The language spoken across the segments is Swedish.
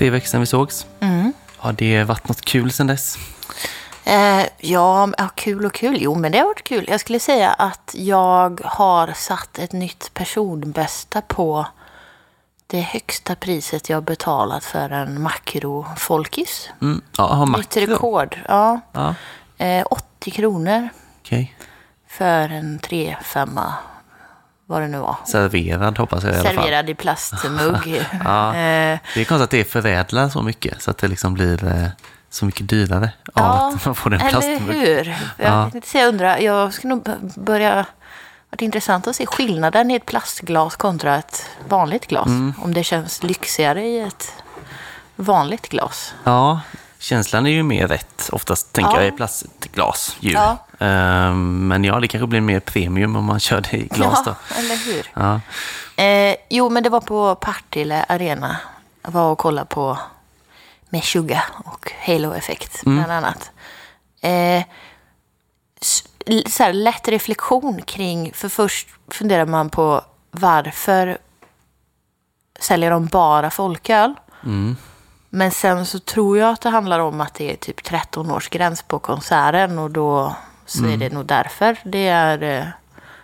tre veckor sedan vi sågs. Mm. Har det varit något kul sedan dess? Eh, ja, kul och kul. Jo, men det har varit kul. Jag skulle säga att jag har satt ett nytt personbästa på det högsta priset jag betalat för en makrofolkis. Mm. Ja, har Nytt makro. rekord. Ja. Ja, Eh, 80 kronor okej. för en 3-5 vad det nu var. Serverad hoppas jag i alla fall. Serverad i plastmugg. Ja. eh, Det är konstigt att det förädlar så mycket så att det liksom blir eh, så mycket dyrare av Ja, att man får en eller plastmugg. hur? Jag, Ja. tänkte jag undrar, jag ska nog börja... Det är intressant att se skillnaden i ett plastglas kontra ett vanligt glas. Mm. Om det känns lyxigare i ett vanligt glas. Ja, känslan är ju mer rätt oftast, tänker Ja. jag, i plastglas. Ju. Ja. Ehm, men ja, det kanske blir mer premium om man kör det i glas då. ja, eller hur? Ja. Eh, jo, men det var på Partille Arena. Jag var och kollade på Meshuggah och Halo Effect Mm. bland annat. Eh, så här, lätt reflektion kring, för först funderar man på varför säljer de bara folköl? Mm. Men sen så tror jag att det handlar om att det är typ 13 års gräns på konserten och då så Mm. är det nog därför det är eh,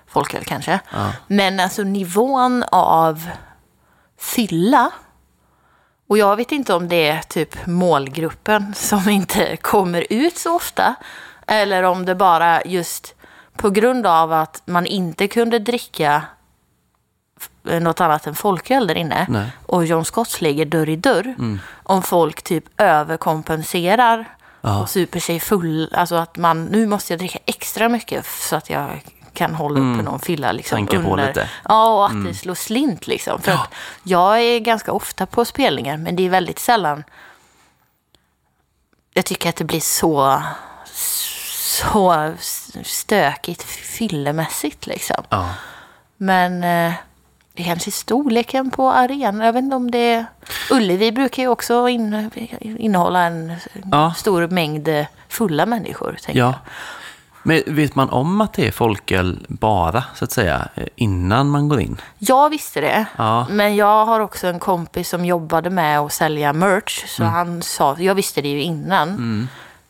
folköl kanske. Ja. Men alltså nivån av fylla och jag vet inte om det är typ målgruppen som inte kommer ut så ofta. Eller om det bara just på grund av att man inte kunde dricka något annat än folköl där inne. Nej. Och John Scotts ligger dörr i dörr. Om folk typ överkompenserar Ja. och super sig full. Alltså att man, nu måste jag dricka extra mycket så att jag kan hålla uppe någon fylla. Liksom, Tanka på lite. Ja, och att det slår slint liksom. För att jag är ganska ofta på spelningar, men det är väldigt sällan jag tycker att det blir så, så stökigt fyllemässigt liksom. Ja. Men eh, det kanske är storleken på arenan. Jag vet inte om det. Ullevi brukar ju också in, innehålla en Ja. stor mängd eh, fulla människor. Tänker ja. jag. Men vet man om att det är folköl bara, så att säga, eh, innan man går in? Jag visste det. Ja. Men jag har också en kompis som jobbade med att sälja merch. Så Mm. han sa, jag visste det ju innan.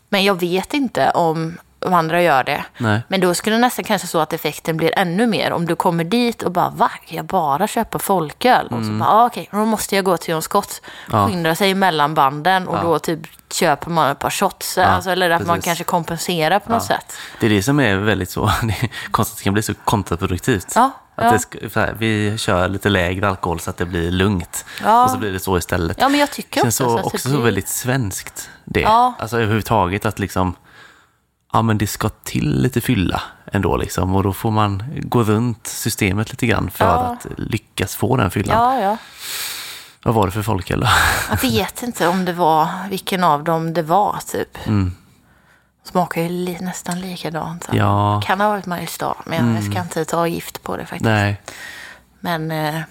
Men jag vet inte om om andra gör det. Nej. Men då skulle det nästan kanske så att effekten blir ännu mer. Om du kommer dit och bara, va? Jag bara köpa folköl? Och så bara, ah, okej, då måste jag gå till John Scott. Mm. Ja. Skynda sig mellan banden och då typ köper man ett par shots. alltså, eller att man precis. kanske kompenserar på något sätt. Det är det som är väldigt så, konstigt kan bli så kontraproduktivt. Ja, Att ja. Ska, så här, vi kör lite lägre alkohol så att det blir lugnt. Ja. Och så blir det så istället. Ja, men jag tycker också så, så också så blir- väldigt svenskt det. Ja. Alltså överhuvudtaget att liksom, ja men det ska till lite fylla ändå liksom. Och då får man gå runt systemet lite grann för Ja. att lyckas få den fyllan. Ja, ja. Vad var det för folköl då? Jag vet inte om det var vilken av dem det var typ. Mm. Smakar ju li- nästan likadant. så. Ja, Mm. Kan ha varit Mariestad, men jag ska inte ta gift på det faktiskt. nej. Men är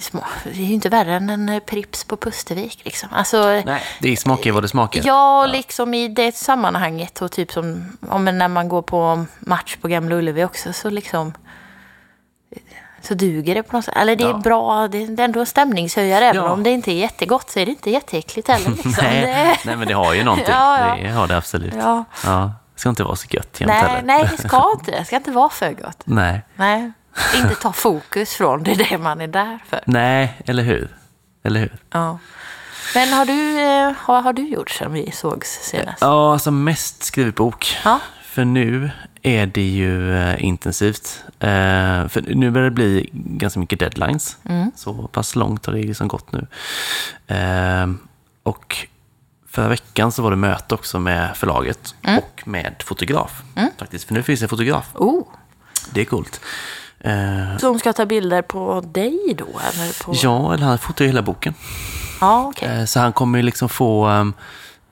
små, det är ju inte värre än en eh, Prips på Pustervik. Liksom. Alltså, nej. Det smakar vad det smakar. Ja, liksom i det sammanhanget och typ som om när man går på match på Gamla Ullevi också så liksom så duger det på något sätt. Eller det är Ja. bra, det är ändå en stämningshöjare. Även Ja. om det inte är jättegott så är det inte jätteäckligt heller. Liksom. Nej, Det, nej, men det har ju någonting. Ja, ja. Det har det absolut. Ja. Ja. Det ska inte vara så gött jämt nej, heller. nej, det ska inte. Det ska inte vara för gott. nej. Nej, inte ta fokus från det, det man är där för. Nej, eller hur? Eller hur? Ja. Men har du, eh, vad har du gjort sen vi sågs senast? Ja, alltså mest skrivit bok. Ja. För nu är det ju eh, intensivt. Eh, för nu börjar det bli ganska mycket deadlines. Mm. Så pass långt har det liksom gått nu. Och förra veckan så var det möte också med förlaget Mm. och med fotograf. Faktiskt, för nu finns det fotograf. Oh, Det är coolt. Eh, som ska ta bilder på dig då? Eller på... ja, eller han fotar ju hela boken. Ja, okej. Eh, Så han kommer ju liksom få um,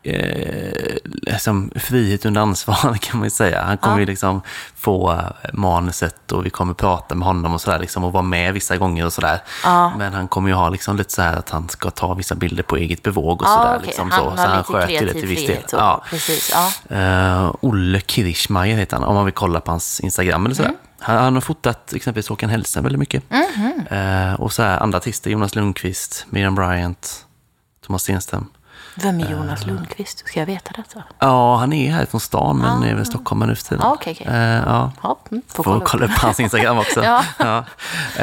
eh, liksom frihet under ansvar kan man ju säga. Han kommer Ja. ju liksom få eh, manuset och vi kommer prata med honom och sådär liksom och vara med vissa gånger och sådär. Ja. Men han kommer ju ha liksom lite så här att han ska ta vissa bilder på eget bevåg och Ja, sådär. okej. Liksom Han så. så han sköter det till viss del. Ja. Precis, ja. Eh, Olle Kirchmeier heter han, om man vill kolla på hans Instagram eller sådär. Mm. Han, han har fotat exempelvis Håkan Hellström väldigt mycket. Mhm. Eh, och så här andra artister, Jonas Lundqvist, Miriam Bryant, Thomas Stenström. Vem är Jonas Lundqvist? Ska jag veta detta? Ja, han är här från stan men är väl stockholmare nu för tiden. Ah, okej, okej. Eh, ja. Ja, mm, får Får kolla upp. hans Instagram också. Ja. Ja.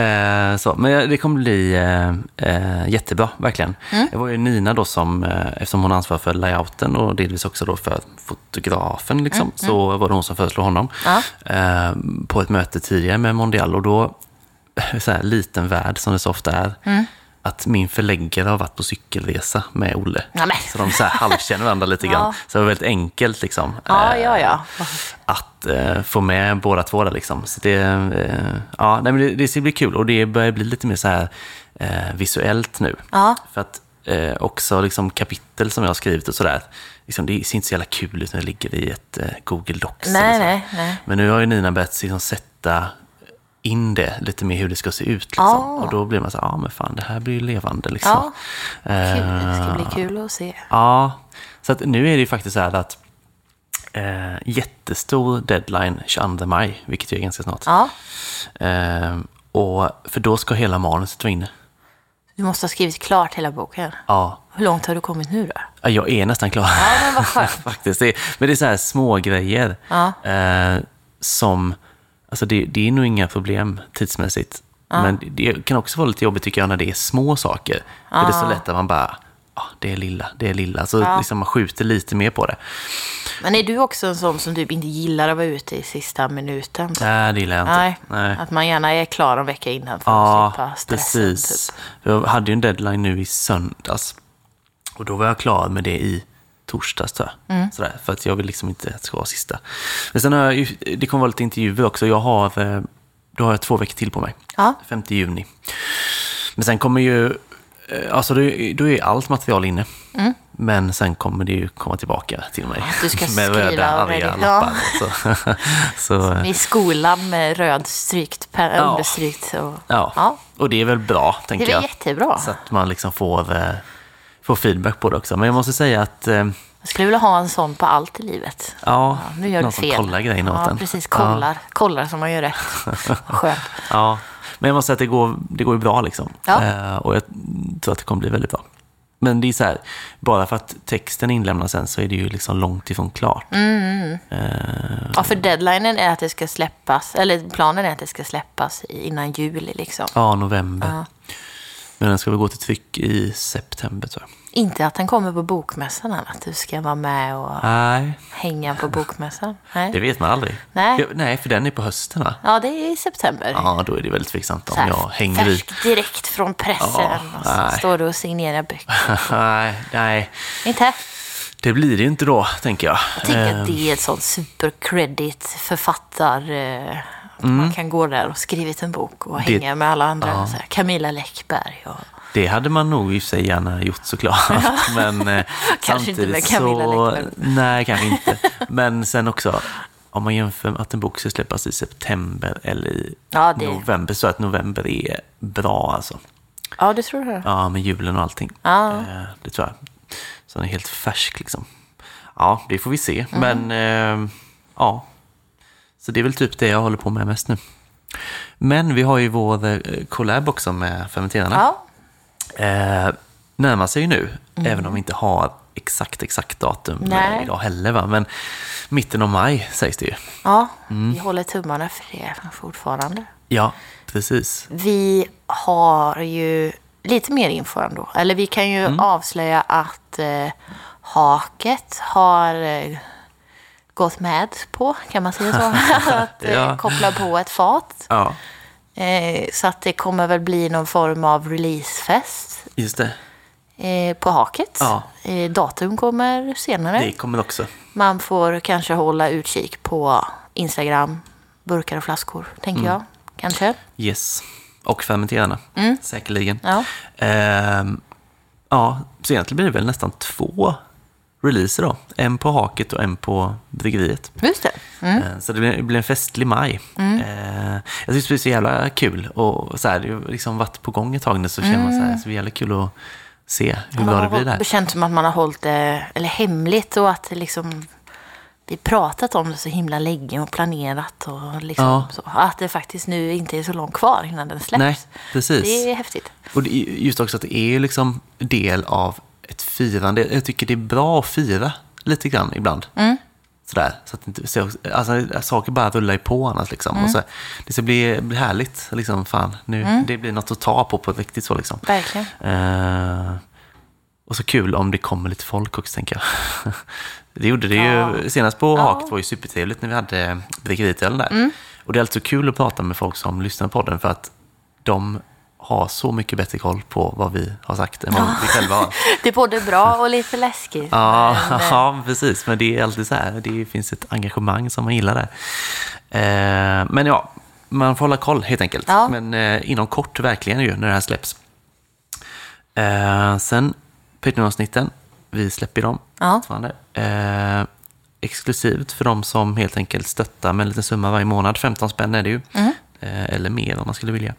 Eh, så. Men det kommer bli eh, eh, jättebra, verkligen. Mm. Det var ju Nina då som, eh, eftersom hon ansvarar för layouten och delvis också då för fotografen, liksom, så var det hon som föreslog honom. Mm. Eh, på ett möte tidigare med Mondial och då, så här, liten värld som det så ofta är, Mm. Att min förläggare har varit på cykelresa med Olle. Ja, men. Så de så här halvkänner varandra lite grann. Ja. Så det var väldigt enkelt liksom. Ja, eh, ja, ja. att eh, få med båda två där liksom. Så det, eh, ja, nej, men det, det ska bli kul och det börjar bli lite mer så här eh, visuellt nu. Ja. För att eh, också liksom kapitel som jag har skrivit och sådär, liksom, det ser inte så jävla kul ut när det ligger i ett eh, Google Docs. Nej, så. nej, nej. Men nu har ju Nina börjat liksom sätta in det lite mer hur det ska se ut. Liksom. Ah. Och då blir man så ja men fan det här blir ju levande liksom. Ja, Kul. Det ska Eh, bli kul att se. Ja, så att nu är det ju faktiskt så här att eh, jättestor deadline 22 maj, vilket ju är ganska snart. Ja, Eh, och, för då ska hela manuset vara inne. du måste ha skrivit klart hela boken. Ja, Hur långt har du kommit nu då? Ja, jag är nästan klar. Ja, men vad skönt. Faktiskt. Det är, men det är så här små grejer Ja. eh, som, alltså det, det är nog inga problem tidsmässigt. Men det kan också vara lite jobbigt tycker jag när det är små saker. För det är så lätt att man bara, ah, det är lilla, det är lilla. Så Ja. liksom man skjuter lite mer på det. Men är du också en sån som typ inte gillar att vara ute i sista minuten? Nej, det gillar jag inte. Nej, Nej. att man gärna är klar en vecka innan för att slippa stressen. precis. Typ. Jag hade ju en deadline nu i söndags. Och då var jag klar med det i torsdags tror jag. Mm. Sådär, för att jag vill liksom inte att det ska vara sista. Men sen har jag, ju- det kommer vara lite intervjuer också. Jag har, eh, då har jag två veckor till på mig. Ja. 5 juni. Men sen kommer ju, eh, alltså då, är- då är allt material inne. Men sen kommer det ju komma tillbaka till mig. Mm. du ska med skriva röda arga lappar. Så, så, eh, I skolan med röd strykt, per, Ja. understrykt. Och, ja. Ja. och det är väl bra, Det tänker är väl jag. jättebra. Så att man liksom får, får feedback på det också. Men jag måste säga att, eh, Jag skulle vilja ha en sån på allt i livet. ja, Ja, nu gör någon du fel. som kollar grejerna åt ja, en. precis. Kollar. Kollar så man gör rätt. Skönt. Ja, ja. Men jag måste säga att det går, det går bra liksom. Ja. Eh, och jag tror att det kommer bli väldigt bra. Men det är så här, bara för att texten inlämnas sen så är det ju liksom långt ifrån klart. Mm. Eh, Ja, för deadlinen är att det ska släppas, eller planen är att det ska släppas innan juli liksom. ja, november. Ja. Men den ska väl gå till tryck i september tror jag. Inte att den kommer på bokmässan, att du ska vara med och Nej, hänga på bokmässan. Nej. det vet man aldrig. Nej. Jag, nej, för den är på hösten va? Ja, det är i september. Ja, då är det väldigt tveksamt om jag hänger i. direkt från pressen. Ja, och så nej. står du och signerar böcker. nej, nej, Inte? det blir det ju inte då, tänker jag. Jag tänker att det är ett sånt supercredit författar... Att man kan gå där och skrivit en bok och Mm. Det- hänga med alla andra. ja. Så här, Camilla Läckberg och... Det hade man nog i sig gärna gjort såklart. Men eh, Kanske inte med Camilla så... Läckberg. Nej, kanske inte. Men sen också, om man jämför med att en bok ska släppas i september eller i Ja, det- november, så att november är bra alltså. Ja, det tror jag. Ja, med julen och allting. Ja. Eh, det tror jag. Så den är helt färsk liksom. Ja, det får vi se. Mm. Men eh, ja, så det är väl typ det jag håller på med mest nu. Men vi har ju vår eh, collab också med fermenterarna. Ja, Eh, närmar sig ju nu, även om vi inte har exakt, exakt datum Mm. Nej. idag heller. Va? Men mitten av maj sägs det ju. ja Mm. vi håller tummarna för det fortfarande. Ja, precis. Vi har ju lite mer info ändå. Eller vi kan Mm. ju avslöja att eh, Haket har eh, gått med på, kan man säga så? att eh, Ja. koppla på ett fat. Ja, Eh, så att det kommer väl bli någon form av releasefest just det. eh, på Haket. Ja. Eh, datum kommer senare. Det kommer också. Man får kanske hålla utkik på Instagram, burkar och flaskor, tänker Mm. jag. Kanske. Yes. Och fermenterarna, säkerligen. Mm. Ja. Ehm, ja, så egentligen blir det väl nästan två releaser då. En på Haket och en på bryggeriet. Just det. Mm. Eh, Så det blir, det blir en festlig maj. Eh, jag tycker det är så jävla kul. Och så här, det har liksom varit på gång ett tag nu så känner man så här, så jävla kul att se hur bra det blir där. Det känns som att man har hållit det eller hemligt och att det liksom vi pratat om det så himla länge och planerat och liksom Ja. så. Att det faktiskt nu inte är så långt kvar innan den släpps. Nej, precis. Det är häftigt. Och det just också att det är liksom del av ett firande. Jag tycker det är bra att fira lite grann ibland. Mm. Sådär. Så att inte, så, alltså, saker bara rullar på annars. Liksom. Mm. Och så, det ska bli, bli härligt. Liksom, fan, nu, Det blir något att ta på på riktigt så. Liksom. Verkligen. Eh, och så kul om det kommer lite folk också, tänker jag. Det gjorde det ju senast på Ja. Haket var ju supertrevligt när vi hade Drickeritölen där. Mm. Och det är alltså kul att prata med folk som lyssnar på podden för att de har så mycket bättre koll på vad vi har sagt än vad vi själva har. Det är både bra och lite läskigt. Ja, men, eh, ja, precis. Men det är alltid så här. Det finns ett engagemang som man gillar där. Eh, men ja, man får hålla koll helt enkelt. Ja. Men eh, inom kort verkligen ju när det här släpps. Eh, sen Patreon-avsnitten, vi släpper dem Ja. Eh, exklusivt för de som helt enkelt stöttar med en liten summa varje månad. 15 spänn är det ju. Mm. Eller mer om man skulle vilja.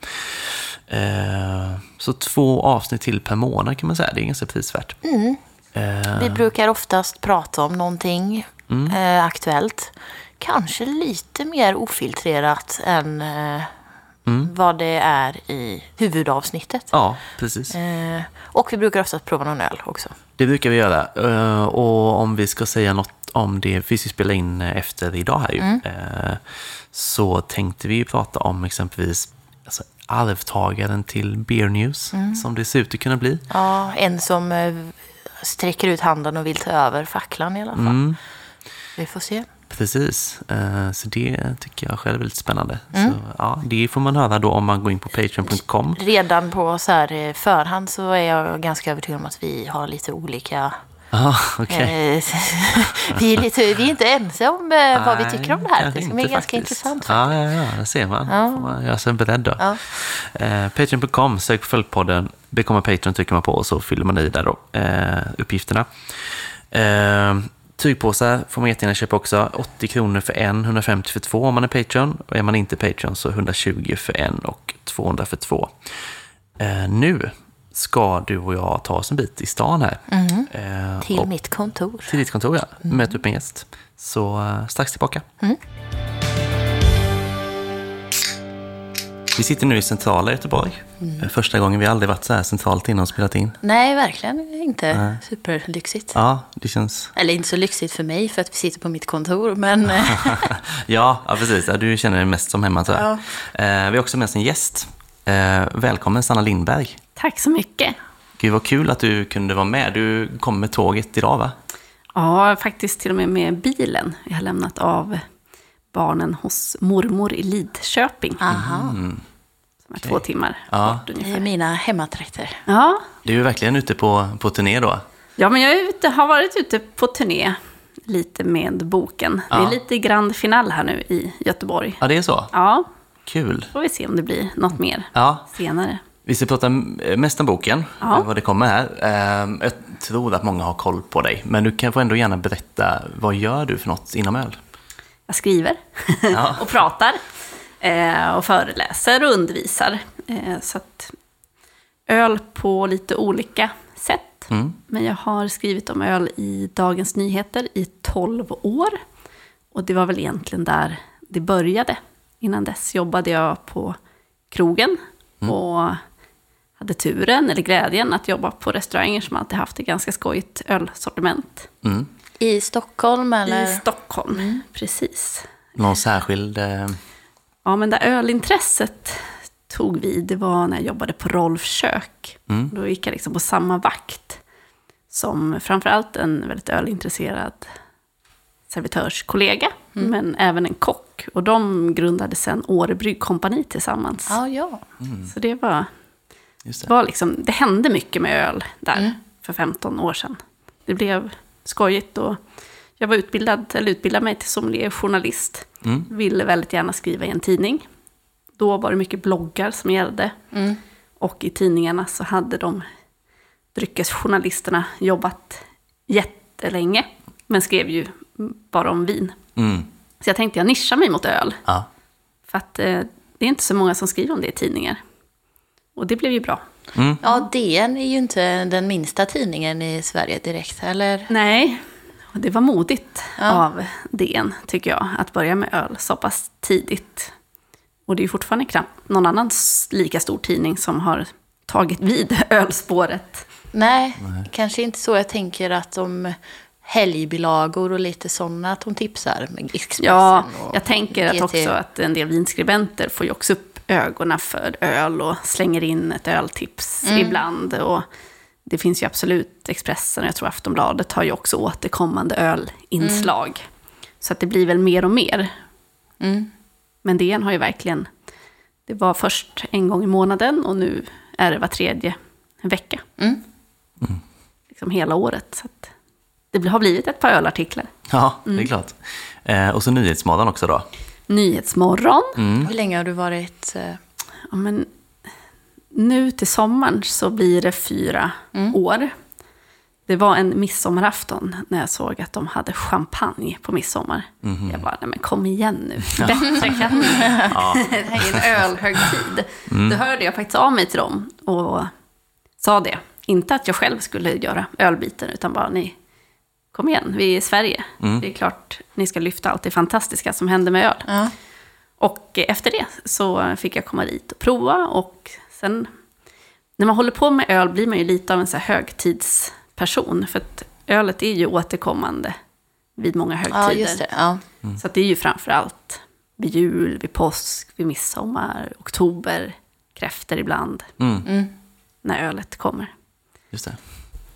Eh, så två avsnitt till per månad kan man säga. Det är ganska prisvärt. Mm. Eh, Vi brukar oftast prata om någonting Mm. eh, aktuellt. Kanske lite mer ofiltrerat än eh, Mm. vad det är i huvudavsnittet. Ja, precis. Eh, och vi brukar oftast prova någon öl också. Det brukar vi göra. Eh, Och om vi ska säga något om det, vi ska spela in efter idag här ju, eh, så tänkte vi prata om exempelvis arvtagaren till Beer News, som det ser ut att kunna bli. Ja, en som eh, sträcker ut handen och vill ta över facklan i alla fall. Mm. Vi får se. Precis, Eh, så det tycker jag själv är lite spännande. Så, ja, det får man höra då om man går in på patreon.com. Redan på så här, eh, förhand så är jag ganska övertygad om att vi har lite olika... Ja, okej. Eh, vi, är lite, vi är inte ense om eh, vad vi tycker om det här. Det ska bli ganska faktiskt. intressant. Ja, ja, ja, det ser man. Ja. man göra sig beredd då. Ja. Eh, Patreon.com, sök på Följpodden, bekomma Patreon trycker man på och så fyller man i där då, eh, uppgifterna. Eh, tygpåsar får man jättegärna köpa också. 80 kronor för en, 150 för två om man är Patreon. Och är man inte Patreon så 120 för en och 200 för två. Eh, nu ska du och jag ta oss en bit i stan här. Eh, Mm. Till och- mitt kontor. till ditt kontor, ja. Möta upp en gäst. Så eh, strax tillbaka. Vi sitter nu i centrala Göteborg. Eh, Första gången vi aldrig varit så här centralt innan och spelat in. Nej, verkligen inte superlyxigt. Ja, det känns... Eller inte så lyxigt för mig för att vi sitter på mitt kontor, men eh, Ja, ja precis. Ja, du känner dig mest som hemma tror jag. Eh, vi har också med oss en gäst. Eh, välkommen Sanna Lindberg. Tack så mycket. Gud vad kul att du kunde vara med. Du kom med tåget idag va? Ja, faktiskt till och med med bilen. Jag har lämnat av barnen hos mormor i Lidköping. aha, Som är två timmar Ja. bort det är ungefär. mina hemmatrakter. Ja. Du är verkligen ute på, på turné då. ja, men jag är ute, har varit ute på turné lite med boken. Det Ja. är lite grand final här nu i Göteborg. Ja, det är så. Ja, Kul. får vi se om det blir något mer Ja, senare. Vi ska prata mest om boken, Ja. vad det kommer här. Ehm, Jag tror att många har koll på dig, men du kan få ändå gärna berätta, vad gör du för något inom öl? Jag skriver Ja. och pratar eh, och föreläser och undervisar. Eh, så att öl på lite olika sätt. Mm. Men jag har skrivit om öl i Dagens Nyheter i 12 år. Och det var väl egentligen där det började. Innan dess jobbade jag på krogen och hade turen, eller glädjen, att jobba på restauranger som alltid haft ett ganska skojigt ölsortiment. Mm. I Stockholm eller? I Stockholm, precis. Någon särskild... eh, Ja, men där ölintresset tog vid, det var när jag jobbade på Rolf kök. Mm. Då gick jag liksom på samma vakt som framförallt en väldigt ölintresserad servitörskollega, men även en kock. Och de grundade sen Åre Bryggkompani tillsammans. Ja, ja. Så det var, det var liksom, det hände mycket med öl där för 15 år sedan. Det blev skojigt och jag var utbildad, eller utbildade mig till sommelierjournalist. Mm. Ville väldigt gärna skriva i en tidning. Då var det mycket bloggar som gällde. Mm. Och i tidningarna så hade de dryckesjournalisterna jobbat jättelänge. Men skrev ju bara om vin. Mm. Så jag tänkte jag nischar mig mot öl. Ja. För att eh, det är inte så många som skriver om det i tidningar. Och det blev ju bra. Ja, DN är ju inte den minsta tidningen i Sverige direkt, eller? Nej, Och det var modigt Ja. av DN, tycker jag, att börja med öl så pass tidigt. Och det är ju fortfarande knappt någon annan lika stor tidning som har tagit vid ölspåret. Nej, kanske inte så. Jag tänker att om helgbilagor och lite sådana att hon tipsar med Expressen. Ja, jag tänker att också att en del vinskribenter får ju också upp ögonen för öl och slänger in ett öltips Mm. ibland. Och det finns ju absolut Expressen och jag tror Aftonbladet har ju också återkommande ölinslag. Så att det blir väl mer och mer. Mm. Men DN har ju verkligen, det var först en gång i månaden och nu är det var tredje vecka. Mm. Liksom hela året. Så att det har blivit ett par ölartiklar. Ja, det är klart. Eh, och så Nyhetsmorgon också då. Nyhetsmorgon. Hur länge har du varit... eh, Ja, men nu till sommaren så blir det fyra år. Det var en midsommarafton när jag såg att de hade champagne på midsommar. Jag bara, nej men kom igen nu. Bättre kan ni. Det här är en ölhögtid. Då hörde jag faktiskt av mig till dem och sa det. Inte att jag själv skulle göra ölbiten, utan bara ni, kom igen, vi är i Sverige. Det är klart ni ska lyfta allt det fantastiska som händer med öl. Ja. Och efter det så fick jag komma dit och prova. Och sen, när man håller på med öl blir man ju lite av en så här högtidsperson. För att ölet är ju återkommande vid många högtider. ja, just det. Ja. Så att det är ju framför allt vid jul, vid påsk, vid midsommar, oktober, kräfter ibland. Mm, När ölet kommer. just det.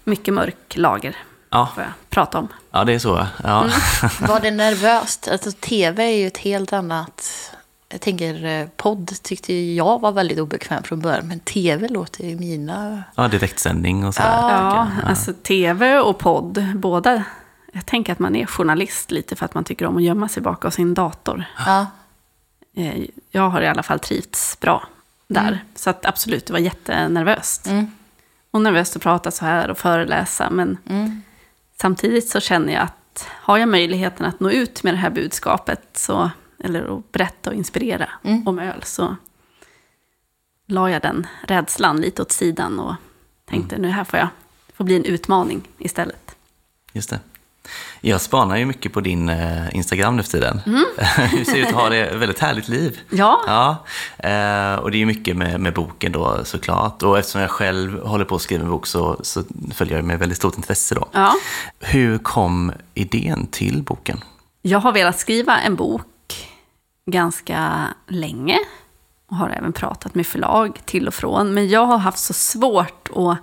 Mycket mörk lager Ja, får jag prata om. ja, det är så. Ja. Var det nervöst? Alltså, tv är ju ett helt annat... Jag tänker eh, podd tyckte jag var väldigt obekväm från början. Men tv låter ju mina... ja, direktsändning och sådär. Ja, tycker jag. alltså tv och podd, båda. Jag tänker att man är journalist lite för att man tycker om att gömma sig bakom sin dator. Ja. Eh, Jag har i alla fall trivts bra där. Så att absolut, det var jättenervöst. Mm. Och nervöst att prata så här och föreläsa. Men Mm. Samtidigt så känner jag att har jag möjligheten att nå ut med det här budskapet, så, eller att berätta och inspirera Mm. om öl, så la jag den rädslan lite åt sidan och tänkte nu här får jag får bli en utmaning istället. Just det. Jag spanar ju mycket på din eh, Instagram nu för tiden. Mm. du ser ut att ha ett väldigt härligt liv. Ja, Ja, eh, och det är ju mycket med, med boken då såklart. Och eftersom jag själv håller på att skriva en bok så, så följer jag med väldigt stort intresse då. ja. Hur kom idén till boken? Jag har velat skriva en bok ganska länge och har även pratat med förlag till och från. Men jag har haft så svårt att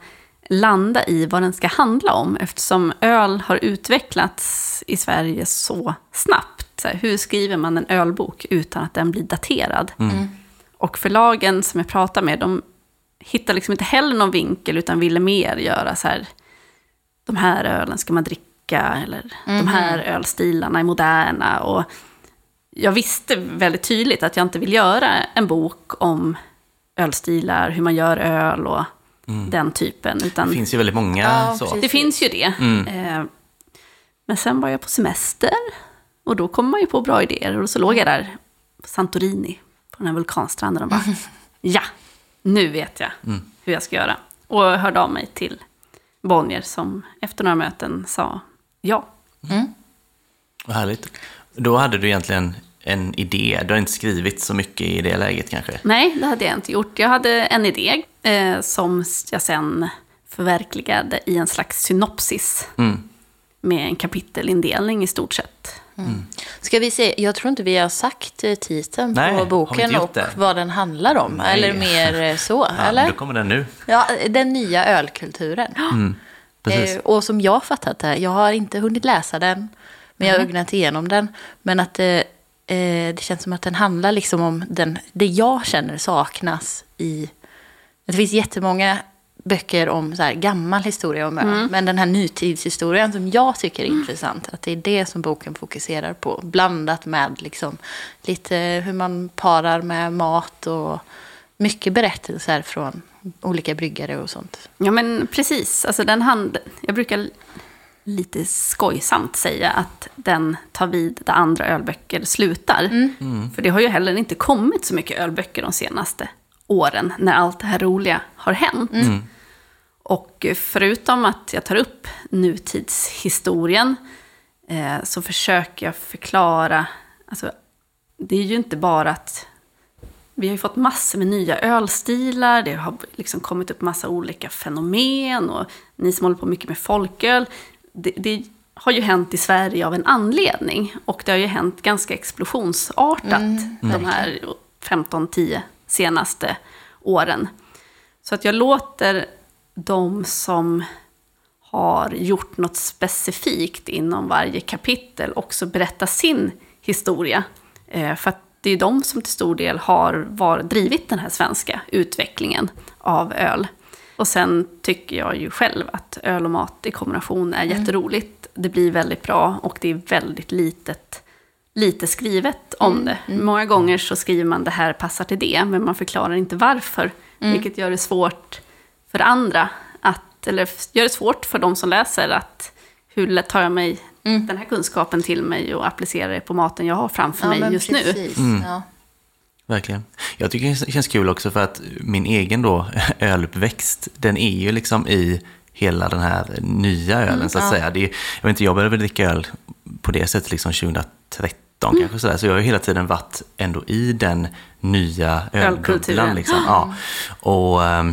landa i vad den ska handla om eftersom öl har utvecklats i Sverige så snabbt. Så här, hur skriver man en ölbok utan att den blir daterad? Och förlagen som jag pratar med, de hittar liksom inte heller någon vinkel utan ville mer göra så här, de här ölen ska man dricka, eller de här ölstilarna är moderna. Och jag visste väldigt tydligt att jag inte vill göra en bok om ölstilar, hur man gör öl och den typen. Utan Det finns ju väldigt många Ja, så. precis. det finns ju det. Eh, Men sen var jag på semester och då kommer man ju på bra idéer. Och så låg jag där på Santorini, på den här vulkanstranden och bara, ja, nu vet jag hur jag ska göra. Och hörde av mig till Bonnier som efter några möten sa ja. Vad härligt. Då hade du egentligen en idé. Du har inte skrivit så mycket i det läget kanske? Nej, det hade jag inte gjort. Jag hade en idé eh, som jag sen förverkligade i en slags synopsis. Mm. Med en kapitelindelning i stort sett. Ska vi se, jag tror inte vi har sagt eh, titeln Nej, på boken och det? vad den handlar om. Nej. Eller mer eh, så, Ja, eller? Då kommer den nu. Ja, den nya ölkulturen. Precis. Eh, och som jag fattat det, jag har inte hunnit läsa den, men jag har ögnat igenom den. Men att eh, eh, det känns som att den handlar liksom om den, det jag känner saknas i... Det finns jättemånga böcker om så här gammal historia om öl, men den här nutidshistorien som jag tycker är intressant, att det är det som boken fokuserar på. Blandat med liksom lite hur man parar med mat och mycket berättelser från olika bryggare och sånt. Ja, men precis. Alltså, den hand, jag brukar lite skojsamt säga att den tar vid där andra ölböcker slutar. För det har ju heller inte kommit så mycket ölböcker de senaste åren när allt det här roliga har hänt. Och förutom att jag tar upp nutidshistorien eh, så försöker jag förklara, alltså, det är ju inte bara att vi har ju fått massor med nya ölstilar, det har liksom kommit upp massa olika fenomen och ni som håller på mycket med folköl, det, det har ju hänt i Sverige av en anledning. Och det har ju hänt ganska explosionsartat de här 15-10 senaste åren. Så att jag låter de som har gjort något specifikt inom varje kapitel också berätta sin historia. Eh, för att det är de som till stor del har var, drivit den här svenska utvecklingen av öl. Och sen tycker jag ju själv att öl och mat i kombination är jätteroligt. Det blir väldigt bra och det är väldigt litet, lite skrivet om det. Många gånger så skriver man det här passar till det, men man förklarar inte varför. Vilket gör det svårt för andra att, eller gör det svårt för de som läser att hur lätt tar jag mig den här kunskapen till mig och applicerar det på maten jag har framför mig men just nu. precis. Ja. Verkligen. Jag tycker det känns kul också för att min egen då öluppväxt, den är ju liksom i hela den här nya ölen så att säga. Det är, jag vet inte, jag började väl dricka öl på det sättet liksom 2013 kanske sådär. Så jag har ju hela tiden varit ändå i den nya ölbubblan liksom. Ja. Och eh,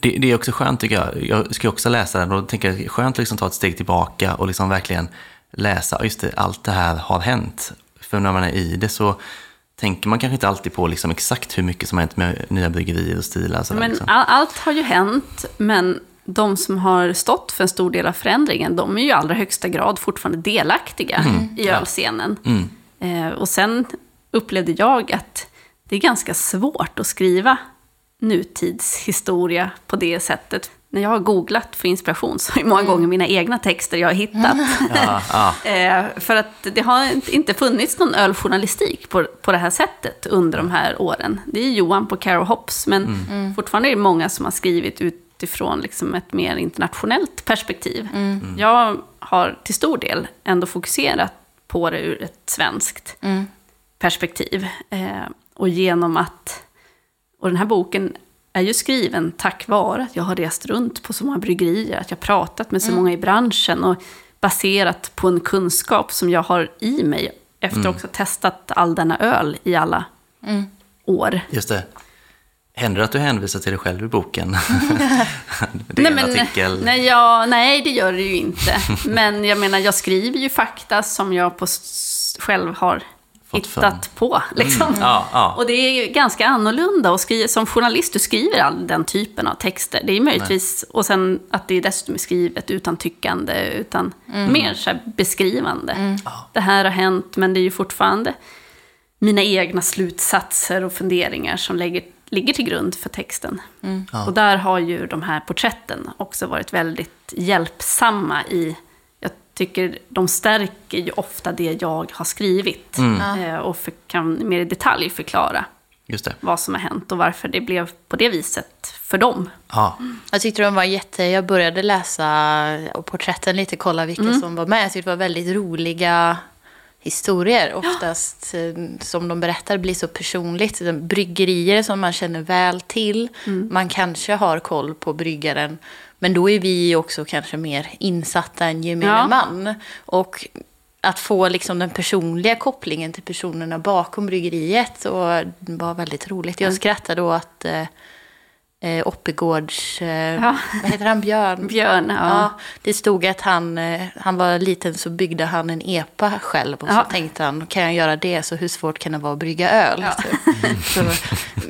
det, det är också skönt tycker jag. Jag ska också läsa den och tänker det är skönt att liksom ta ett steg tillbaka och liksom verkligen läsa, just det, allt det här har hänt. För när man är i det så tänker man kanske inte alltid på liksom exakt hur mycket som har hänt med nya bryggerier och stilar. Sådär, Men liksom. all, allt har ju hänt, men de som har stått för en stor del av förändringen, de är ju i allra högsta grad fortfarande delaktiga i ölscenen. Eh, och sen upplevde jag att det är ganska svårt att skriva nutidshistoria på det sättet. När jag har googlat för inspiration så är det många gånger mina egna texter jag har hittat. Ja, ja. Eh, för att det har inte funnits någon öljournalistik på, på det här sättet under de här åren. Det är Johan på Caro Hops, men fortfarande är det många som har skrivit utifrån liksom ett mer internationellt perspektiv. Jag har till stor del ändå fokuserat på det ur ett svenskt perspektiv. Eh, och genom att... Och den här boken är ju skriven tack vare att jag har rest runt på så många bryggerier, att jag har pratat med så många i branschen och baserat på en kunskap som jag har i mig efter Mm. också testat all denna öl i alla år. Just det. Händer det att du hänvisar till dig själv i boken? det är Nej, en men, artikel. nej, ja, nej, det gör det ju inte. Men jag menar, jag skriver ju fakta som jag på, själv har hittat på. Liksom. Ja, ja. Och det är ju ganska annorlunda att skriva, som journalist, du skriver all den typen av texter. Det är möjligtvis, och sen att det är dessutom skrivet utan tyckande, utan mer så här beskrivande. Det här har hänt, men det är ju fortfarande mina egna slutsatser och funderingar som lägger, ligger till grund för texten. Och där har ju de här porträtten också varit väldigt hjälpsamma i tycker de stärker ju ofta det jag har skrivit. Eh, och för, kan mer i detalj förklara Just det. vad som har hänt och varför det blev på det viset för dem. Ja, Jag tyckte de var jätte... Jag började läsa och porträtten lite, kolla vilka som var med. Jag tyckte det var väldigt roliga historier. Oftast eh, som de berättar blir så personligt. Bryggerier som man känner väl till. Man kanske har koll på bryggaren. Men då är vi också kanske mer insatta än gemene Ja. man. Och att få liksom den personliga kopplingen till personerna bakom bryggeriet och var väldigt roligt. Jag skrattade åt eh, Oppegårds... Eh, Ja. Vad heter han? Björn? Björn, ja. Ja, det stod att han, eh, han var liten så byggde han en epa själv. Och Ja. så tänkte han, kan jag göra det så hur svårt kan det vara att brygga öl? Ja. typ. så,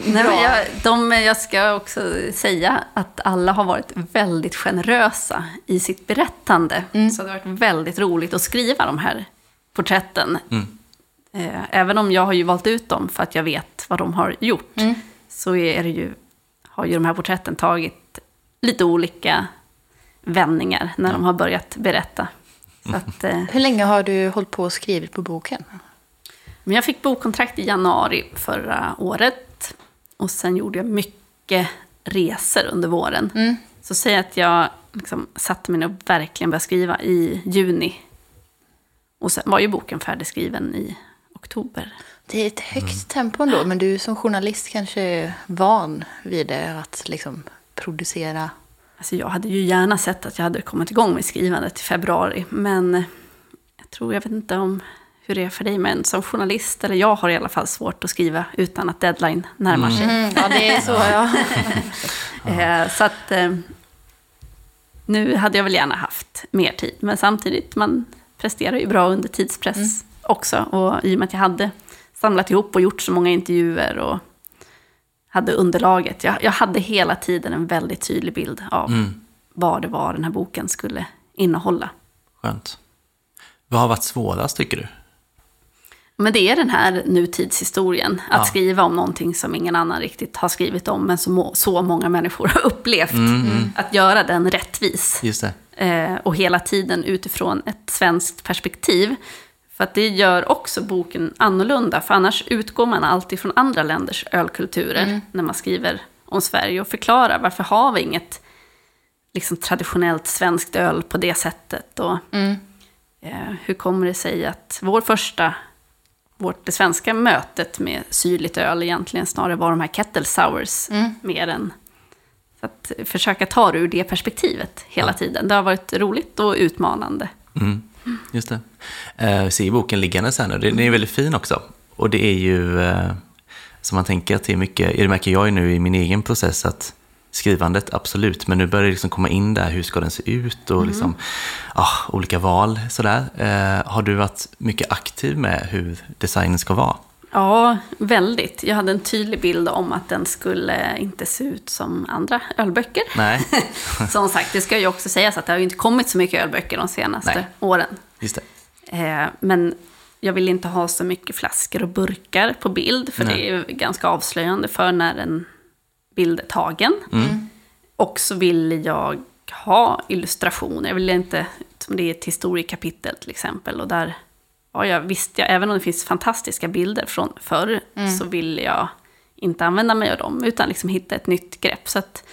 Nej, men jag, de, jag ska också säga att alla har varit väldigt generösa i sitt berättande. Så det har varit väldigt roligt att skriva de här porträtten. Eh, Även om jag har ju valt ut dem för att jag vet vad de har gjort. Så är det ju, har ju de här porträtten tagit lite olika vändningar när de har börjat berätta. Så att, eh, Hur länge har du hållit på och skrivit på boken? Men jag fick bokkontrakt i januari förra året. Och sen gjorde jag mycket resor under våren. Så säg att jag liksom satte mig ner och verkligen började skriva i juni. Och sen var ju boken färdigskriven i oktober. Det är ett högt tempo ändå, men du som journalist kanske är van vid det, att liksom producera. Alltså jag hade ju gärna sett att jag hade kommit igång med skrivandet i februari, men jag tror, jag vet inte om hur det är för dig, men som journalist, eller jag har i alla fall svårt att skriva utan att deadline närmar sig. Mm, ja, det är så ja. Eh, så att eh, nu hade jag väl gärna haft mer tid, men samtidigt, man presterar ju bra under tidspress Mm. också. Och i och med att jag hade samlat ihop och gjort så många intervjuer och hade underlaget, jag, jag hade hela tiden en väldigt tydlig bild av Mm. vad det var den här boken skulle innehålla. Skönt. Vad har varit svårast tycker du? Men det är den här nutidshistorien. Att Ja. skriva om någonting som ingen annan riktigt har skrivit om, men som så många människor har upplevt. Mm, Att göra den rättvis. Just det. Eh, och hela tiden utifrån ett svenskt perspektiv. För att det gör också boken annorlunda. För annars utgår man alltid från andra länders ölkulturer. När man skriver om Sverige och förklarar varför har vi inget liksom, traditionellt svenskt öl på det sättet. Och, Mm. eh, hur kommer det sig att vår första, vårt, det svenska mötet med syrligt öl egentligen snarare var de här kettle sours Mm. mer än... Så att försöka ta det ur det perspektivet hela tiden. Det har varit roligt och utmanande. Mm. Just det. Eh, ser boken liggande sen nu. Den är väldigt fin också. Och det är ju, eh, som man tänker att det är mycket, det märker jag ju nu i min egen process att skrivandet, absolut, men nu börjar det liksom komma in där, hur ska den se ut och liksom, ah, olika val sådär. Eh, har du varit mycket aktiv med hur designen ska vara? Ja, väldigt. Jag hade en tydlig bild om att den skulle inte se ut som andra ölböcker. Nej, Som sagt, det ska ju också sägas att det har ju inte kommit så mycket ölböcker de senaste Nej. åren. Just det. Eh, men jag vill inte ha så mycket flaskor och burkar på bild, för Nej. det är ganska avslöjande för när en bild är tagen. Mm. Och så vill jag ha illustrationer. Jag vill inte, som det är ett historiekapitel till exempel, och där, ja, jag visste jag, även om det finns fantastiska bilder från förr, så vill jag inte använda mig av dem, utan liksom hitta ett nytt grepp. Så att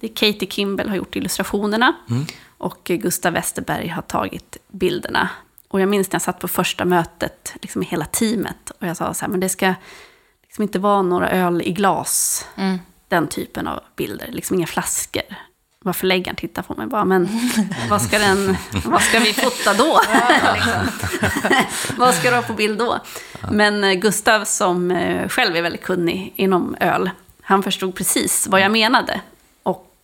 det är Katie Kimball har gjort illustrationerna, och Gustav Westerberg har tagit bilderna. Och jag minns när jag satt på första mötet, liksom hela teamet, och jag sa så här, men det ska liksom inte vara några öl i glas, Mm. den typen av bilder, liksom inga flaskor. Vad förläggaren tittar på mig bara, men vad ska, den, vad ska vi fota då? liksom. vad ska du ha på bild då? Men eh, Gustav, som eh, själv är väldigt kunnig inom öl, han förstod precis vad jag menade.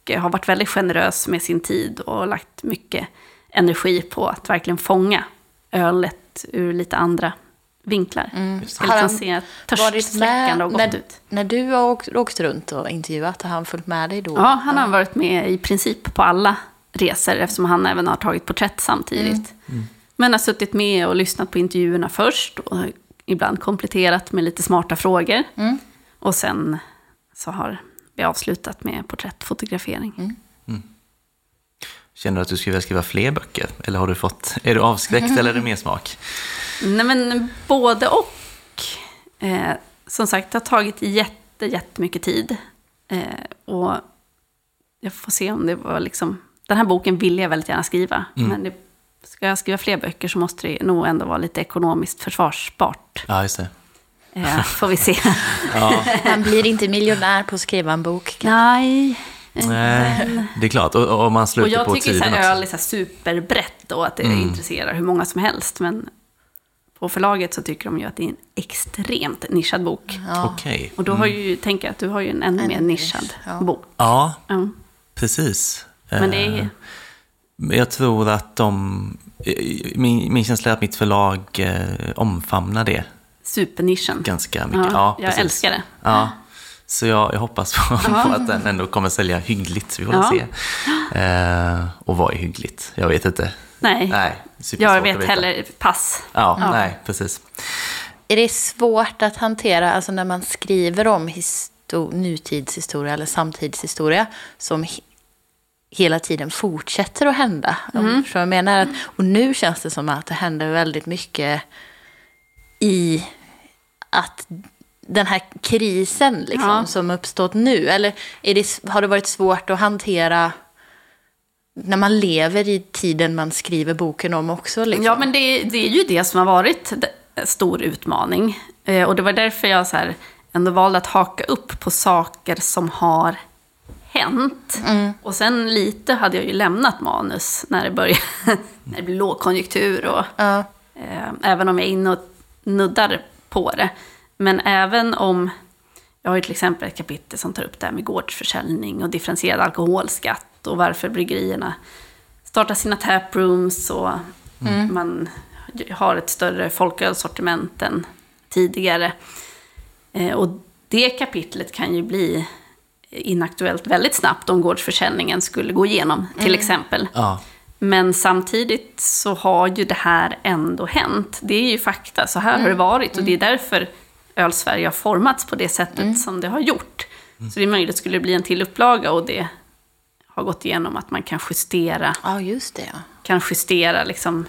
Och eh, har varit väldigt generös med sin tid och lagt mycket energi på att verkligen fånga ölet ur lite andra vinklar. Har liksom han se med och gott när, ut. när du har åkt, åkt runt och intervjuat? Har han följt med dig då? Ja, han har varit med i princip på alla resor eftersom han även har tagit porträtt samtidigt. Men har suttit med och lyssnat på intervjuerna först och ibland kompletterat med lite smarta frågor. Mm. Och sen så har vi avslutat med porträttfotografering. Känner du att du skulle vilja skriva fler böcker? Eller har du fått, är du avskräckt eller är det mer smak? Nej men både och. Eh, som sagt, det har tagit jätte, jättemycket tid. Eh, och jag får se om det var liksom... Den här boken vill jag väldigt gärna skriva. Men det, ska jag skriva fler böcker så måste det nog ändå vara lite ekonomiskt försvarsbart. Ja, just det. Eh, får vi se. Ja, Han blir inte miljonär på att skriva en bok. Nej. nej, det är klart. Och, och man Och sluter jag på tycker så tiden här, också. öl är så superbrett och att det Mm. intresserar hur många som helst. Men på förlaget så tycker de ju att det är en extremt nischad bok. Ja. Okej. Och då har ju, tänker jag att du har ju en ännu Ännu mer nischad nisch, ja. bok. Ja, Ja. precis. Men det Eh, är... Men Jag tror att de... Min, min känsla är att mitt förlag eh, omfamnar det supernischen. ganska mycket. Ja, Ja, jag precis. älskar det. Ja, så jag, jag hoppas på, på att den ändå kommer sälja hyggligt. Vi får Ja. se. Eh, och vad är hyggligt? Jag vet inte. Nej, Nej, jag vet heller pass. Ja, Ja. nej, precis. Är det svårt att hantera, alltså när man skriver om histo- nutidshistoria eller samtidshistoria som he- hela tiden fortsätter att hända? Förstår vad jag menar? Att, och nu känns det som att det händer väldigt mycket i att den här krisen liksom, Ja. som uppstått nu, eller det, har det varit svårt att hantera när man lever i tiden man skriver boken om också? Liksom? Ja, men det, det är ju det som har varit en stor utmaning. Eh, och det var därför jag så här ändå valde att haka upp på saker som har hänt. Och sen lite hade jag ju lämnat manus när det började, när det blev lågkonjunktur och Ja. Eh, även om jag är inne och nuddar på det. Men även om, jag har ju till exempel ett kapitel som tar upp det här med gårdsförsäljning och differentierad alkoholskatt och varför bryggerierna startar sina taprooms och man har ett större folkölsortiment än tidigare. Eh, och det kapitlet kan ju bli inaktuellt väldigt snabbt om gårdsförsäljningen skulle gå igenom, till exempel. Ja. Men samtidigt så har ju det här ändå hänt. Det är ju fakta, så här har det varit. Och det är därför Öl-Sverige har formats på det sättet som det har gjort. Så det är möjligt skulle det bli en till upplaga och det har gått igenom att man kan justera, ja, just det. Ja. kan justera liksom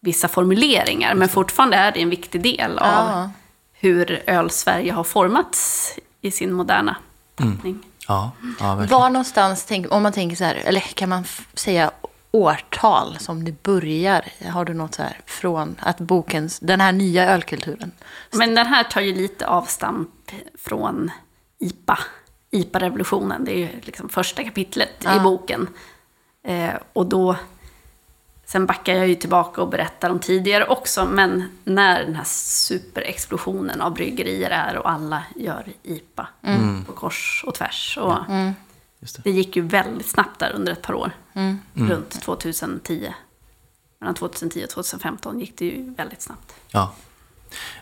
vissa formuleringar. Men fortfarande är det en viktig del av Ja. hur Öl-Sverige har formats i sin moderna tappning. Ja, ja verkligen. Var någonstans, tänk, om man tänker så här, eller kan man säga årtal som det börjar? Har du något så här från att bokens, den här nya ölkulturen? Men den här tar ju lite avstamp från IPA, IPA-revolutionen. Det är ju liksom första kapitlet i Ja. boken. Eh, och då, sen backar jag ju tillbaka och berättar om tidigare också, men när den här superexplosionen av bryggerier är och alla gör IPA på kors och tvärs. Och Just det. det gick ju väldigt snabbt där under ett par år, runt 2010. Mellan 2010 och 2015 gick det ju väldigt snabbt. Ja.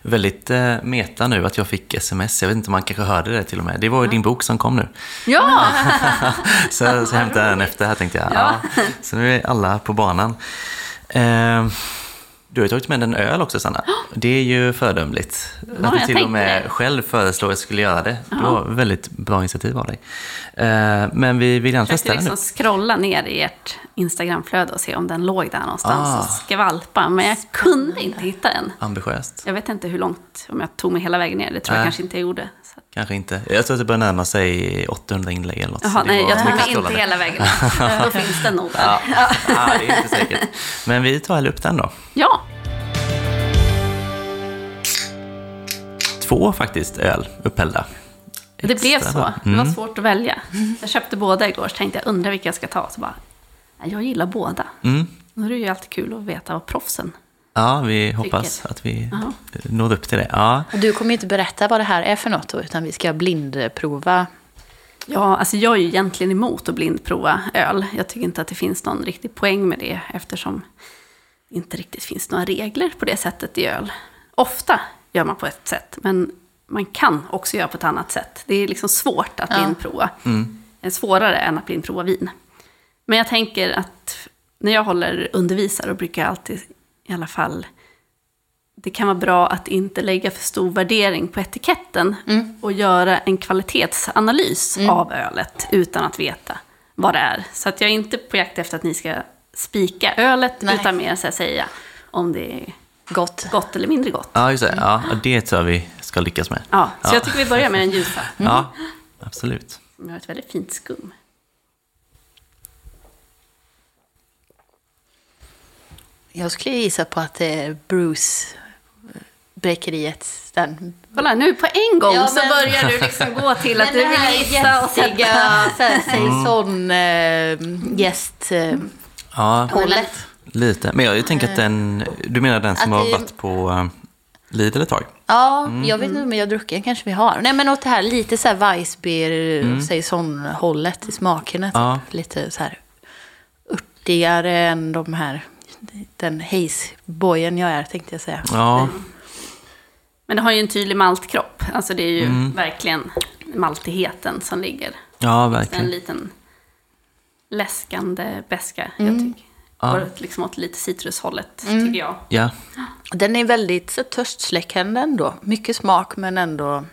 Väldigt eh, meta nu att jag fick sms. Jag vet inte om man kanske hörde det till och med. Det var ju din bok som kom nu. Ja! Så, så hämtade jag den efter här tänkte jag. Ja. Så nu är alla på banan. Eh, du har ju tagit med en öl också Sanna. Det är ju föredömligt. Ja, att du jag till och med det. själv föreslår att jag skulle göra det. Det var väldigt bra initiativ av dig. Eh, men vi vill gärna Jag testa den nu. liksom scrolla ner i ert Instagramflöde och se om den låg där någonstans Ah. och skvalpa. Men jag kunde inte hitta den. Ambitiöst. Jag vet inte hur långt, om jag tog mig hela vägen ner. Det tror jag Nej. kanske inte jag gjorde. Kanske inte. Jag tror att det börjar närma sig 800 inlägg eller något. Jaha, det nej, jag mig inte scrollande. hela vägen. Då finns den nog där. Ja, ja, det är inte säkert. Men vi tar väl upp den då. Ja, Två faktiskt öl upphällda. det blev så. bra. Det var Mm. svårt att välja. Jag köpte båda igår, så tänkte jag, undrar vilka jag ska ta. Så bara, jag gillar båda. Mm. Nu är det ju alltid kul att veta vad proffsen... Ja, vi hoppas att vi Ja. når upp till det. Ja, Du kommer inte berätta vad det här är för något då, utan vi ska blindprova. Ja, alltså jag är ju egentligen emot att blindprova öl. Jag tycker inte att det finns någon riktig poäng med det eftersom det inte riktigt finns några regler på det sättet i öl. Ofta gör man på ett sätt, men man kan också göra på ett annat sätt. Det är liksom svårt att Ja. blindprova. Det är svårare än att blindprova vin. Men jag tänker att när jag håller undervisar och brukar jag alltid i alla fall det kan vara bra att inte lägga för stor värdering på etiketten och göra en kvalitetsanalys av ölet utan att veta vad det är. Så att jag är inte på jakt efter att ni ska spika ölet Nej. utan mer så att säga om det är Gott. gott eller mindre gott. ja just det. Ja, det tror jag vi ska lyckas med. Ja, så jag tycker vi börjar med den ljusa. Ja, absolut. Som har ett väldigt fint skum. Jag skulle gissa på att det är Bruce eh, Bräckeriets den. Kolla, nu på en gång Ja, så men- börjar du liksom gå till att du vill gissa och sätta... här, säsong äh, gäst... eh, Ja, hållet. lite. Men jag tänker att den, du menar den som Att har varit på Lidl ett tag? Ja, jag vet inte om jag har druckit, kanske vi har. Nej men åt det här lite så här Weissbier, mm. hållet i smakerna. Typ. Ja. Lite så här örtigare än de här, den Haze-bojen jag är tänkte jag säga. Ja, Men det har ju en tydlig maltkropp. Alltså det är ju Mm. verkligen maltigheten som ligger. ja En verkligen. liten läskande beska, jag Mm. tycker. Går liksom åt lite citrushållet, tycker jag. Ja, Den är väldigt så törstsläckande ändå. Mycket smak men ändå...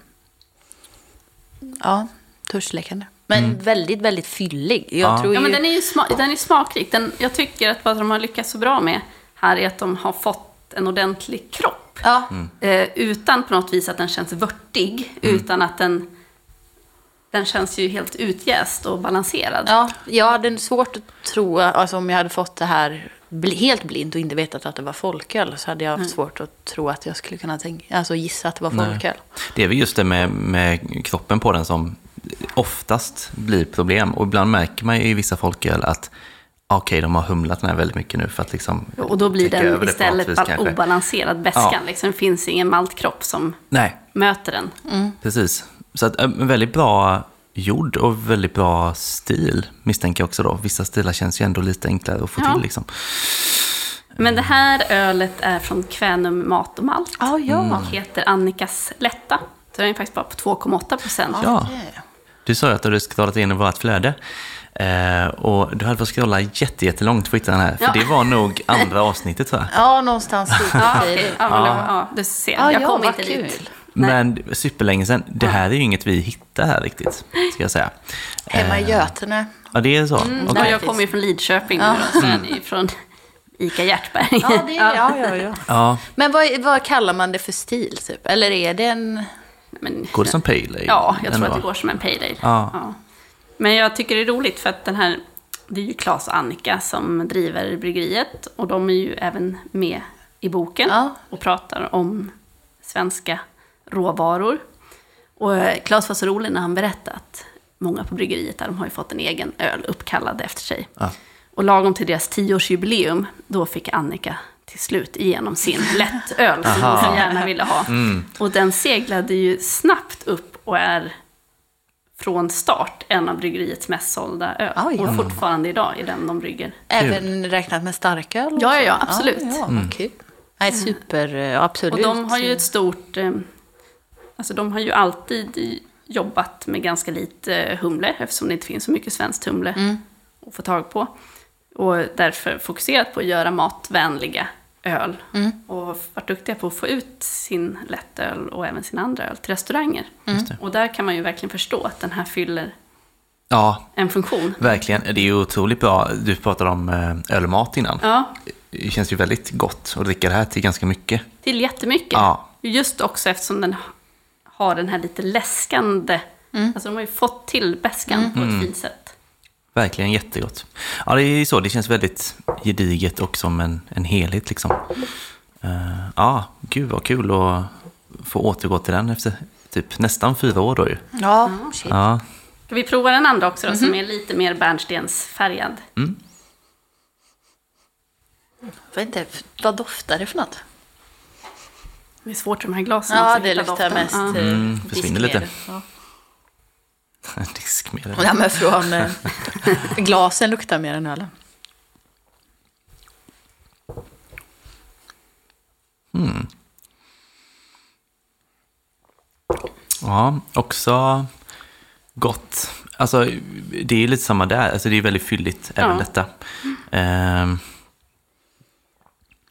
Ja, törstsläckande. Men väldigt, väldigt fyllig. Jag Ja. tror ju... Ja, men den är ju sma- den är smakrik. Den, jag tycker att vad de har lyckats så bra med här är att de har fått en ordentlig kropp. Ja, Eh, utan på något vis att den känns vörtig, utan att den... Den känns ju helt utjäst och balanserad. ja, jag hade svårt att tro, alltså om jag hade fått det här helt blint och inte vetat att det var folköl så hade jag haft svårt att tro att jag skulle kunna tänka, alltså gissa att det var Nej. folköl. det är väl just det med, med kroppen på den som oftast blir problem. Och ibland märker man ju i vissa folköl att okej, de har humlat den här väldigt mycket nu för att liksom Och då blir den istället vis, obalanserad väskan. Ja. Liksom, det finns ingen maltkropp som Nej, möter den. precis. Så att, en väldigt bra gjord och väldigt bra stil misstänker jag också då. Vissa stilar känns ju ändå lite enklare att få Ja. till liksom. Men det här ölet är från Kvänum Mat och Malt. Ja, ja. Och heter Annikas Lätta. Så den är faktiskt bara på 2,8 procent. Ja. Du sa ju att du hade scrollat in i vårt flöde. Eh, och du hade fått scrolla jätte, jättelångt att hitta den här. För Ja. det var nog andra avsnittet tror jag. Ja, någonstans dit Ja, tiden. ja, var- ja, du ser. Ja, jag ja, kom inte kul. dit. Nej. Men superlänge sedan. Det här är ju inget vi hittar här riktigt, ska jag säga. Hemma i Götene. Ja, det är så? Mm, ja, jag kommer ju från Lidköping nu då, ni från ICA Hjärtberg. Ja, det är, ja, ja, ja. Ja, Men vad, vad kallar man det för stil, typ? Eller är det en... Men, går det som pale ale? Ja, jag tror att det går som en pale ale. Ja. Men jag tycker det är roligt för att den här, det är ju Claes och Annika som driver bryggeriet och de är ju även med i boken Ja. och pratar om svenska råvaror. Och eh, Claes var så rolig när han berättade att många på bryggeriet där, de har ju fått en egen öl uppkallad efter sig. Ja. Och lagom till deras tioårsjubileum, då fick Annika till slut igenom sin lättöl som hon så gärna ville ha. Och den seglade ju snabbt upp och är från start en av bryggeriets mest sålda öl. Oj. Och fortfarande idag är den de brygger. Även räknat med starköl? Ja, ja, ja, absolut. Ja, ja, Mm. kul. Nej, super, ja, absolut. Och de har ju ett stort... Eh, alltså de har ju alltid i- jobbat med ganska lite eh, humle eftersom det inte finns så mycket svenskt humle Mm. att få tag på. Och därför fokuserat på att göra matvänliga öl. Mm. Och varit duktiga på att få ut sin lättöl och även sin andra öl till restauranger. Det. Och där kan man ju verkligen förstå att den här fyller ja, en funktion. verkligen. Det är ju otroligt bra. Du pratade om eh, ölmat innan. Ja, Det känns ju väldigt gott att dricka det här till ganska mycket. till jättemycket. Ja. Just också eftersom den har den här lite läskande... Alltså de har ju fått till beskan på ett fint sätt. Verkligen jättegott. Ja, det är så. Det känns väldigt gediget och som en, en helhet liksom. Eh, ja, gud vad kul att få återgå till den efter typ nästan fyra år då ju. Ja, shit. Ja, Ska vi prova den andra också då, som är lite mer bärnstensfärgad? Jag vet inte, vad doftar det för något? Det är svårt de här glasen. Ja, det luktar doften. mest eh, Mm, försvinner lite. Ja. diskmedel. Ja, men från eh, glasen luktar mer än ölen. Ja, också gott. Alltså, det är lite samma där. Alltså, det är väldigt fylligt, även Ja. detta. Ehm,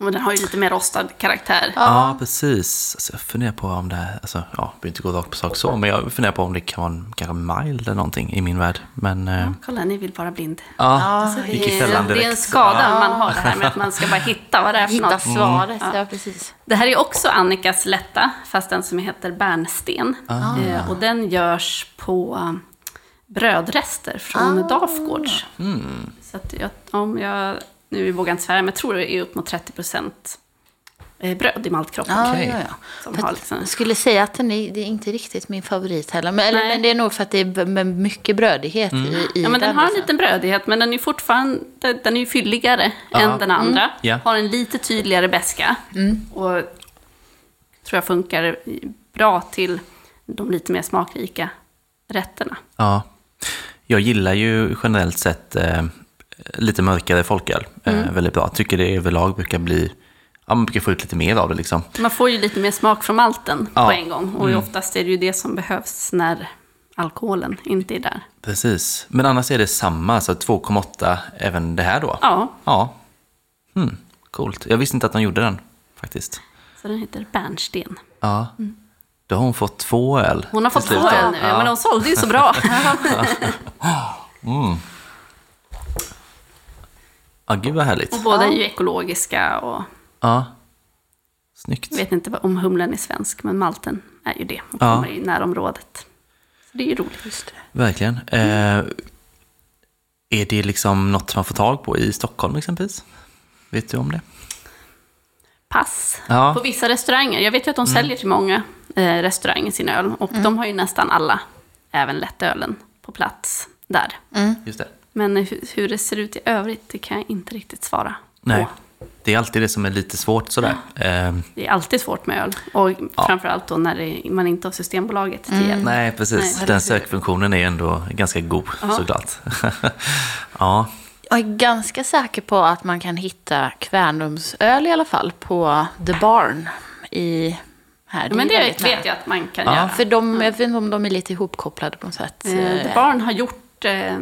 Och den har ju lite mer rostad karaktär. ja. precis. Alltså, jag funderar på om det här, alltså, ja, jag behöver inte gå rakt på sak så, men jag funderar på om det kan vara en, kanske mild eller någonting i min värld. Men, eh, Kolla, ni vill vara blind. ja, Alltså, Det är, det är en skada man har det här med att man ska bara hitta vad det är för Hitta något. svaret, ja precis. Det här är också Annikas lätta, fast den som heter bärnsten. Eh, och den görs på um, brödrester från Dafgårds. Så att jag, om jag, nu vågar jag inte svära, men jag tror det är upp mot 30 procent bröd i maltkroppen. Ja, Okej. ja, ja. Liksom, Jag skulle säga att den är, det är inte riktigt min favorit heller. Men, eller, men det är nog för att det är mycket brödighet i, i ja, men den har en liksom. liten brödighet, men den är fortfarande den är ju fylligare Ja. än den andra. Ja. Har en lite tydligare beska. Och tror jag funkar bra till de lite mer smakrika rätterna. Ja. Jag gillar ju generellt sett eh, lite mörkare folköl eh, väldigt bra. Tycker det överlag brukar bli, ja man brukar få ut lite mer av det liksom. Man får ju lite mer smak från malten Ja. på en gång. Och oftast är det ju det som behövs när alkoholen inte är där. Precis. Men annars är det samma, alltså 2,8 även det här då? Ja, Ja. Hmm, coolt. Jag visste inte att de gjorde den faktiskt. så den heter bärnsten. Ja. Då har hon fått två öl. Hon har fått två öl nu, Ja. men de sålde ju så bra. Ja, gud vad härligt. Och båda är ju ekologiska och Ja. Snyggt. jag vet inte om humlen är svensk, men malten är ju det. Och Ja. kommer i närområdet. Så det är ju roligt. Verkligen. Eh, är det liksom något man får tag på i Stockholm exempelvis? Vet du om det? Pass. Ja. Mm. På vissa restauranger. Jag vet ju att de säljer till många eh, restauranger sin öl. Och de har ju nästan alla även lättölen på plats där. Just det. Men hur, det ser ut i övrigt, det kan jag inte riktigt svara Nej. på. Det är alltid det som är lite svårt sådär. Eh, Det är alltid svårt med öl. Och framförallt då när det, man inte har Systembolaget till hjälp. nej, precis. Nej. Den sökfunktionen är ändå ganska god såklart. ja, Jag är ganska säker på att man kan hitta Kvärnumsöl i alla fall på The Barn i här. Ja, men det vet nära. jag att man kan Ja. göra. För de, jag vet inte om de är lite ihopkopplade på något sätt. Eh, The Barn har gjort eh,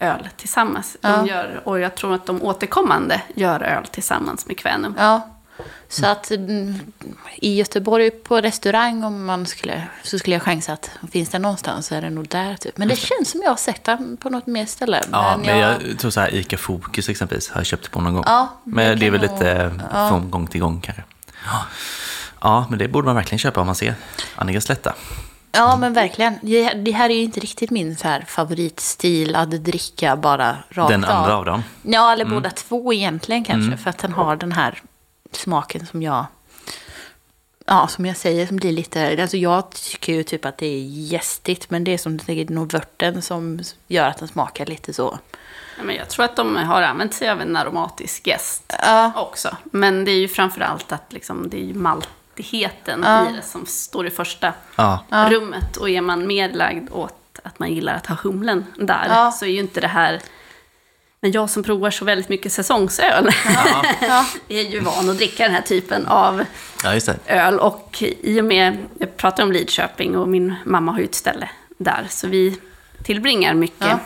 öl tillsammans. De Ja. gör, och jag tror att de återkommande gör öl tillsammans med Kvänum. Ja. Så att mm, i Göteborg på restaurang om man skulle, så skulle jag chansa att finns det någonstans så är det nog där typ. Men det känns som jag har sett den på något mer ställe. ja men jag tror så här ICA Fokus exempelvis har jag köpt på någon gång. Ja, men det är väl lite vara- från gång till gång kanske. Ja. ja, men det borde man verkligen köpa om man ser Annika Slätta. Ja, men verkligen. Det här är ju inte riktigt min så här favoritstil att dricka bara rakt Den andra av. av dem. Ja, eller båda två egentligen kanske. För att den har den här smaken som jag... Ja, som jag säger, som blir lite... Alltså jag tycker ju typ att det är gästigt. Men det är som det är nog vörten som gör att den smakar lite så. Ja, Men jag tror att de har använt sig av en aromatisk gäst Ja. också. Men det är ju framför allt att liksom, det är ju maltigheten Ja. i det som står i första Ja, rummet. Och är man mer lagd åt att man gillar att ha humlen där Ja. så är ju inte det här... Men jag som provar så väldigt mycket säsongsöl Ja. är ju van att dricka den här typen av ja just det. öl. Och i och med, jag pratar om Lidköping och min mamma har ju ett ställe där. Så vi tillbringar mycket Ja.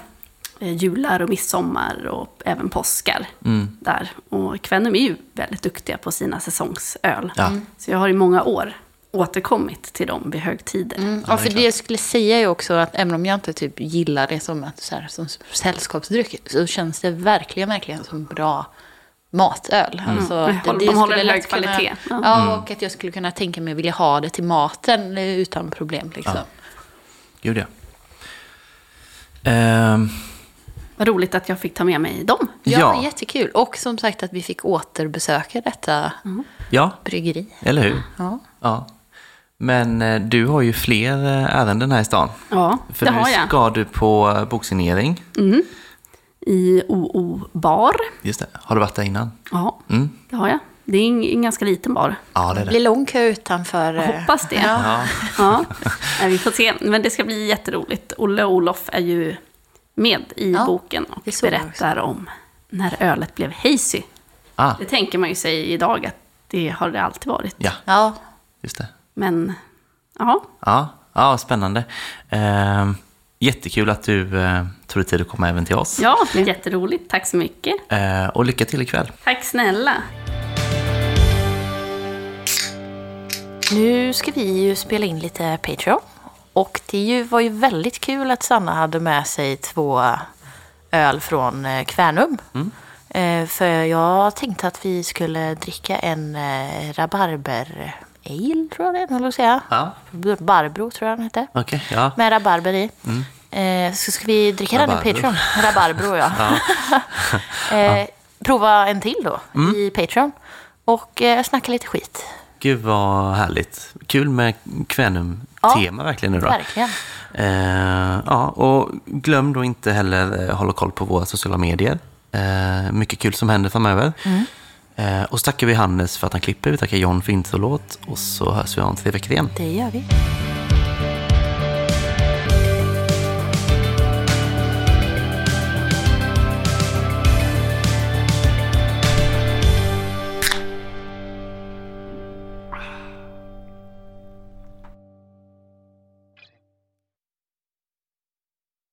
Jular och midsommar och även påskar Mm. där. Och Kvänum är ju väldigt duktiga på sina säsongsöl. Ja. Så jag har i många år återkommit till dem vid högtider. Mm, Ja, det för det jag skulle säga är också att även om jag inte typ gillar det som, att, så här, som sällskapsdryck så känns det verkligen, verkligen som bra matöl. Alltså, Mm. det- det De håller en hög lätt kunna- kvalitet. Ja. Ja, och att jag skulle kunna tänka mig vilja ha det till maten eh, utan problem. Liksom. Ja. Gud ja. Ehm, Vad roligt att jag fick ta med mig dem. Ja, ja, jättekul. Och som sagt att vi fick återbesöka detta ja, bryggeri. eller hur? Ja. Ja. Men eh, du har ju fler eh, ärenden här i stan. Ja, För det nu har jag. ska du på eh, boksignering. I OO Bar. Just det. Har du varit där innan? Ja, Mm. det har jag. Det är en, en ganska liten bar. Ja, det är Det det. blir lång kö utanför. eh, Hoppas det. Ja. Ja. Ja, Nej, vi får se. Men det ska bli jätteroligt. Olle och Olof är ju med i Ja, boken och det berättar om när ölet blev hazy. Ah, Det tänker man ju sig idag att det har det alltid varit. ja, ja. just det. Men, ja, Ja, ja spännande. Ehm, jättekul att du eh, tog dig tid att komma även till oss. ja, jätteroligt. Tack så mycket. Eh, och lycka till ikväll. Tack snälla. Nu ska vi ju spela in lite Patreon. Och det ju, var ju väldigt kul att Sanna hade med sig två öl från eh, Kvänum. Eh, för jag tänkte att vi skulle dricka en eh, rabarber ale, tror jag det är, jag säga. Ja, Barbro, tror jag den hette. okej. ja. Med rabarber i. Eh, så ska vi dricka den i Rabarbro. Patreon. Rabarbro, ja. eh, prova en till då i Patreon. Och snacka lite skit. Gud vad härligt. Kul med Kvänum-tema verkligen nu då. Verkligen. Eh, ja, och glöm då inte heller eh, hålla koll på våra sociala medier. Eh, mycket kul som händer framöver. Eh, och så tackar vi Hannes för att han klipper. Vi tackar John för introlåt. Och så hörs vi om tre veckor igen. Det gör vi.